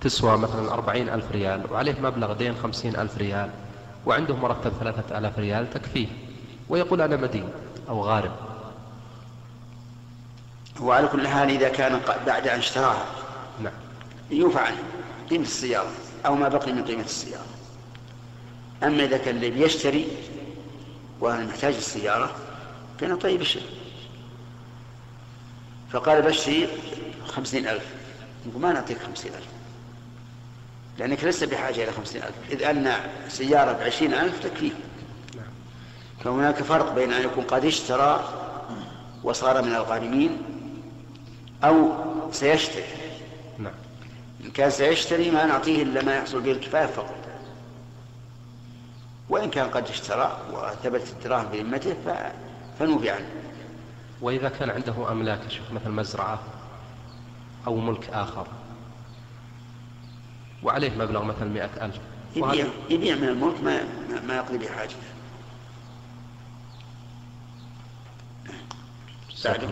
تسوى مثلا أربعين ألف ريال وعليه مبلغ دين خمسين ألف ريال وعنده مرتب ثلاثة ألاف ريال تكفيه. ويقول أنا مدين أو غارب. وعلى كل حال إذا كان بعد أن اشتراها. نعم. يوفى عنه قيمة السيارة أو ما بقي من قيمة السيارة. أما إذا كان اللي بيشتري وأنا محتاج السيارة كان طيب الشيء. فقال بشري خمسين ألف. يقول ما نعطيك خمسين ألف. لأنك لست بحاجة إلى خمسين ألف. إذ أن سيارة بعشرين ألف تكفيك نعم. فهناك فرق بين أن يكون قد اشترى وصار من الغارمين أو سيشتري. نعم. إن كان سيشتري ما نعطيه إلا ما يحصل به الكفاية فقط. وإن كان قد اشترى وثبت الدراهم في ذمته فنوفي عنه وإذا كان عنده أملاك مثل مزرعة أو ملك آخر. وعليه مبلغ مثلا مئة ألف. يبيع, يبيع من الملك ما, ما يقضي بحاجته بعده